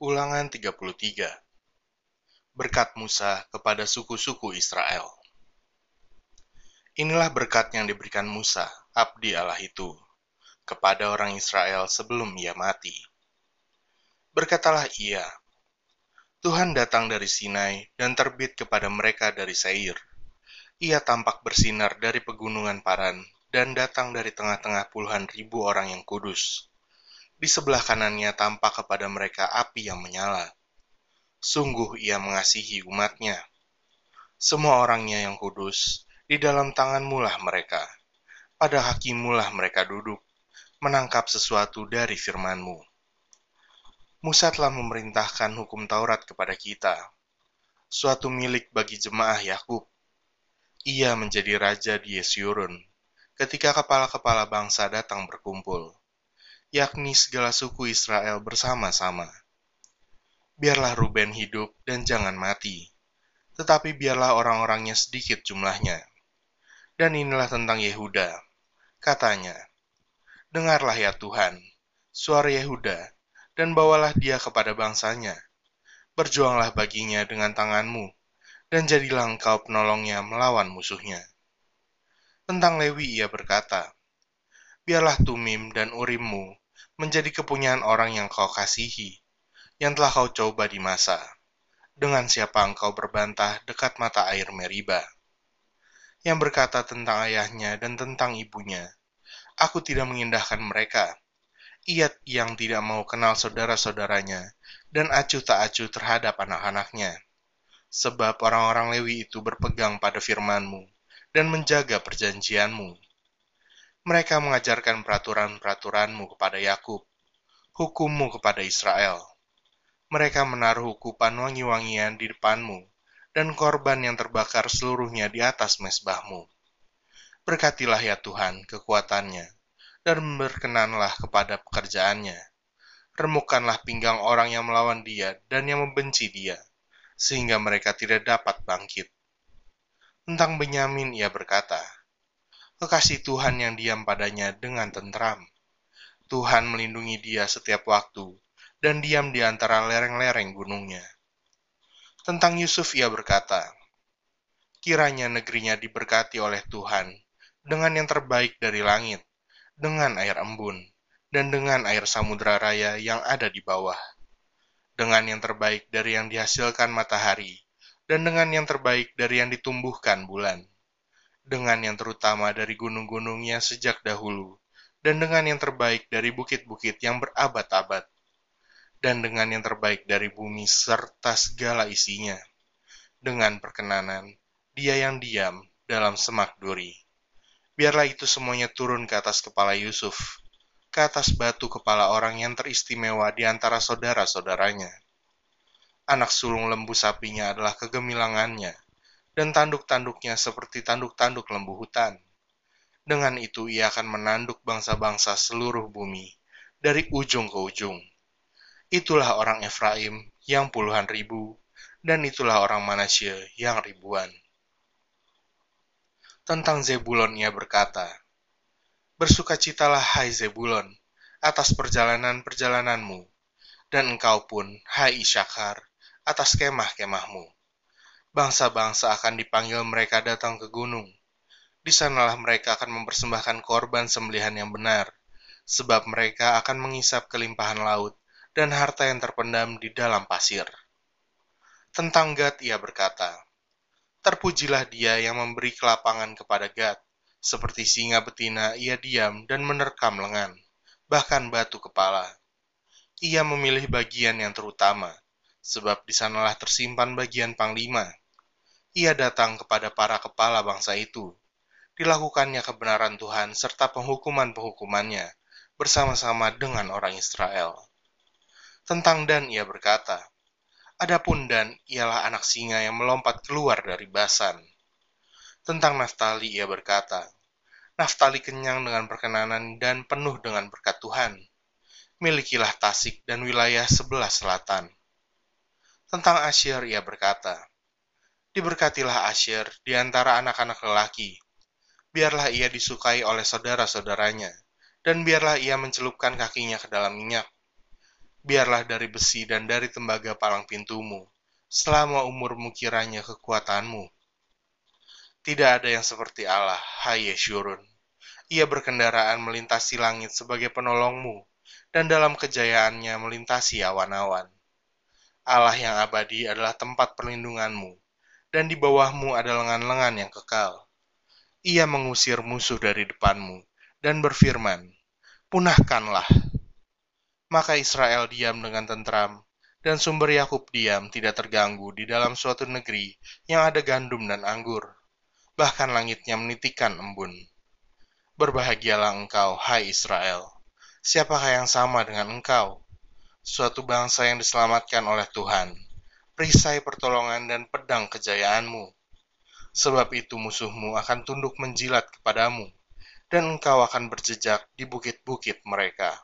Ulangan 33 Berkat Musa kepada suku-suku Israel Inilah berkat yang diberikan Musa, abdi Allah itu, kepada orang Israel sebelum ia mati. Berkatalah ia, Tuhan datang dari Sinai dan terbit kepada mereka dari Seir. Ia tampak bersinar dari pegunungan Paran dan datang dari tengah-tengah puluhan ribu orang yang kudus di sebelah kanannya tampak kepada mereka api yang menyala. Sungguh ia mengasihi umatnya. Semua orangnya yang kudus, di dalam tanganmu lah mereka. Pada hakimu lah mereka duduk, menangkap sesuatu dari firmanmu. Musa telah memerintahkan hukum Taurat kepada kita, suatu milik bagi jemaah Yakub. Ia menjadi raja di Yesyurun, ketika kepala-kepala bangsa datang berkumpul yakni segala suku Israel bersama-sama. Biarlah Ruben hidup dan jangan mati, tetapi biarlah orang-orangnya sedikit jumlahnya. Dan inilah tentang Yehuda. Katanya, Dengarlah ya Tuhan, suara Yehuda, dan bawalah dia kepada bangsanya. Berjuanglah baginya dengan tanganmu, dan jadilah engkau penolongnya melawan musuhnya. Tentang Lewi ia berkata, Biarlah Tumim dan Urimmu menjadi kepunyaan orang yang kau kasihi, yang telah kau coba di masa, dengan siapa engkau berbantah dekat mata air Meriba. Yang berkata tentang ayahnya dan tentang ibunya, aku tidak mengindahkan mereka. Ia yang tidak mau kenal saudara-saudaranya, dan acuh tak acuh terhadap anak-anaknya. Sebab orang-orang Lewi itu berpegang pada firmanmu, dan menjaga perjanjianmu mereka mengajarkan peraturan-peraturanmu kepada Yakub, hukummu kepada Israel. Mereka menaruh hukuman wangi-wangian di depanmu, dan korban yang terbakar seluruhnya di atas mesbahmu. Berkatilah ya Tuhan kekuatannya, dan berkenanlah kepada pekerjaannya. Remukkanlah pinggang orang yang melawan dia dan yang membenci dia, sehingga mereka tidak dapat bangkit. Tentang Benyamin ia berkata, kekasih Tuhan yang diam padanya dengan tentram. Tuhan melindungi dia setiap waktu dan diam di antara lereng-lereng gunungnya. Tentang Yusuf ia berkata, Kiranya negerinya diberkati oleh Tuhan dengan yang terbaik dari langit, dengan air embun, dan dengan air samudera raya yang ada di bawah, dengan yang terbaik dari yang dihasilkan matahari, dan dengan yang terbaik dari yang ditumbuhkan bulan dengan yang terutama dari gunung-gunungnya sejak dahulu, dan dengan yang terbaik dari bukit-bukit yang berabad-abad, dan dengan yang terbaik dari bumi serta segala isinya, dengan perkenanan dia yang diam dalam semak duri. Biarlah itu semuanya turun ke atas kepala Yusuf, ke atas batu kepala orang yang teristimewa di antara saudara-saudaranya. Anak sulung lembu sapinya adalah kegemilangannya, dan tanduk-tanduknya seperti tanduk-tanduk lembu hutan. Dengan itu ia akan menanduk bangsa-bangsa seluruh bumi, dari ujung ke ujung. Itulah orang Efraim yang puluhan ribu, dan itulah orang Manasye yang ribuan. Tentang Zebulon ia berkata, Bersukacitalah hai Zebulon, atas perjalanan-perjalananmu, dan engkau pun, hai Isyakar, atas kemah-kemahmu bangsa-bangsa akan dipanggil mereka datang ke gunung. Di sanalah mereka akan mempersembahkan korban sembelihan yang benar, sebab mereka akan mengisap kelimpahan laut dan harta yang terpendam di dalam pasir. Tentang Gad ia berkata, Terpujilah dia yang memberi kelapangan kepada Gad, seperti singa betina ia diam dan menerkam lengan, bahkan batu kepala. Ia memilih bagian yang terutama, sebab di sanalah tersimpan bagian panglima ia datang kepada para kepala bangsa itu. Dilakukannya kebenaran Tuhan serta penghukuman-penghukumannya bersama-sama dengan orang Israel. Tentang Dan ia berkata, Adapun Dan ialah anak singa yang melompat keluar dari basan. Tentang Naftali ia berkata, Naftali kenyang dengan perkenanan dan penuh dengan berkat Tuhan. Milikilah Tasik dan wilayah sebelah selatan. Tentang Asyir ia berkata, Diberkatilah Asher di antara anak-anak lelaki. Biarlah ia disukai oleh saudara-saudaranya, dan biarlah ia mencelupkan kakinya ke dalam minyak. biarlah dari besi dan dari tembaga palang pintumu, selama umurmu kiranya kekuatanmu. Tidak ada yang seperti Allah, hai Yeshurun. Ia berkendaraan melintasi langit sebagai penolongmu, dan dalam kejayaannya melintasi awan-awan. Allah yang abadi adalah tempat perlindunganmu, dan di bawahmu ada lengan-lengan yang kekal. Ia mengusir musuh dari depanmu, dan berfirman, Punahkanlah. Maka Israel diam dengan tentram, dan sumber Yakub diam tidak terganggu di dalam suatu negeri yang ada gandum dan anggur. Bahkan langitnya menitikan embun. Berbahagialah engkau, hai Israel. Siapakah yang sama dengan engkau? Suatu bangsa yang diselamatkan oleh Tuhan. Perisai pertolongan dan pedang kejayaanmu. Sebab itu musuhmu akan tunduk menjilat kepadamu, dan engkau akan berjejak di bukit-bukit mereka.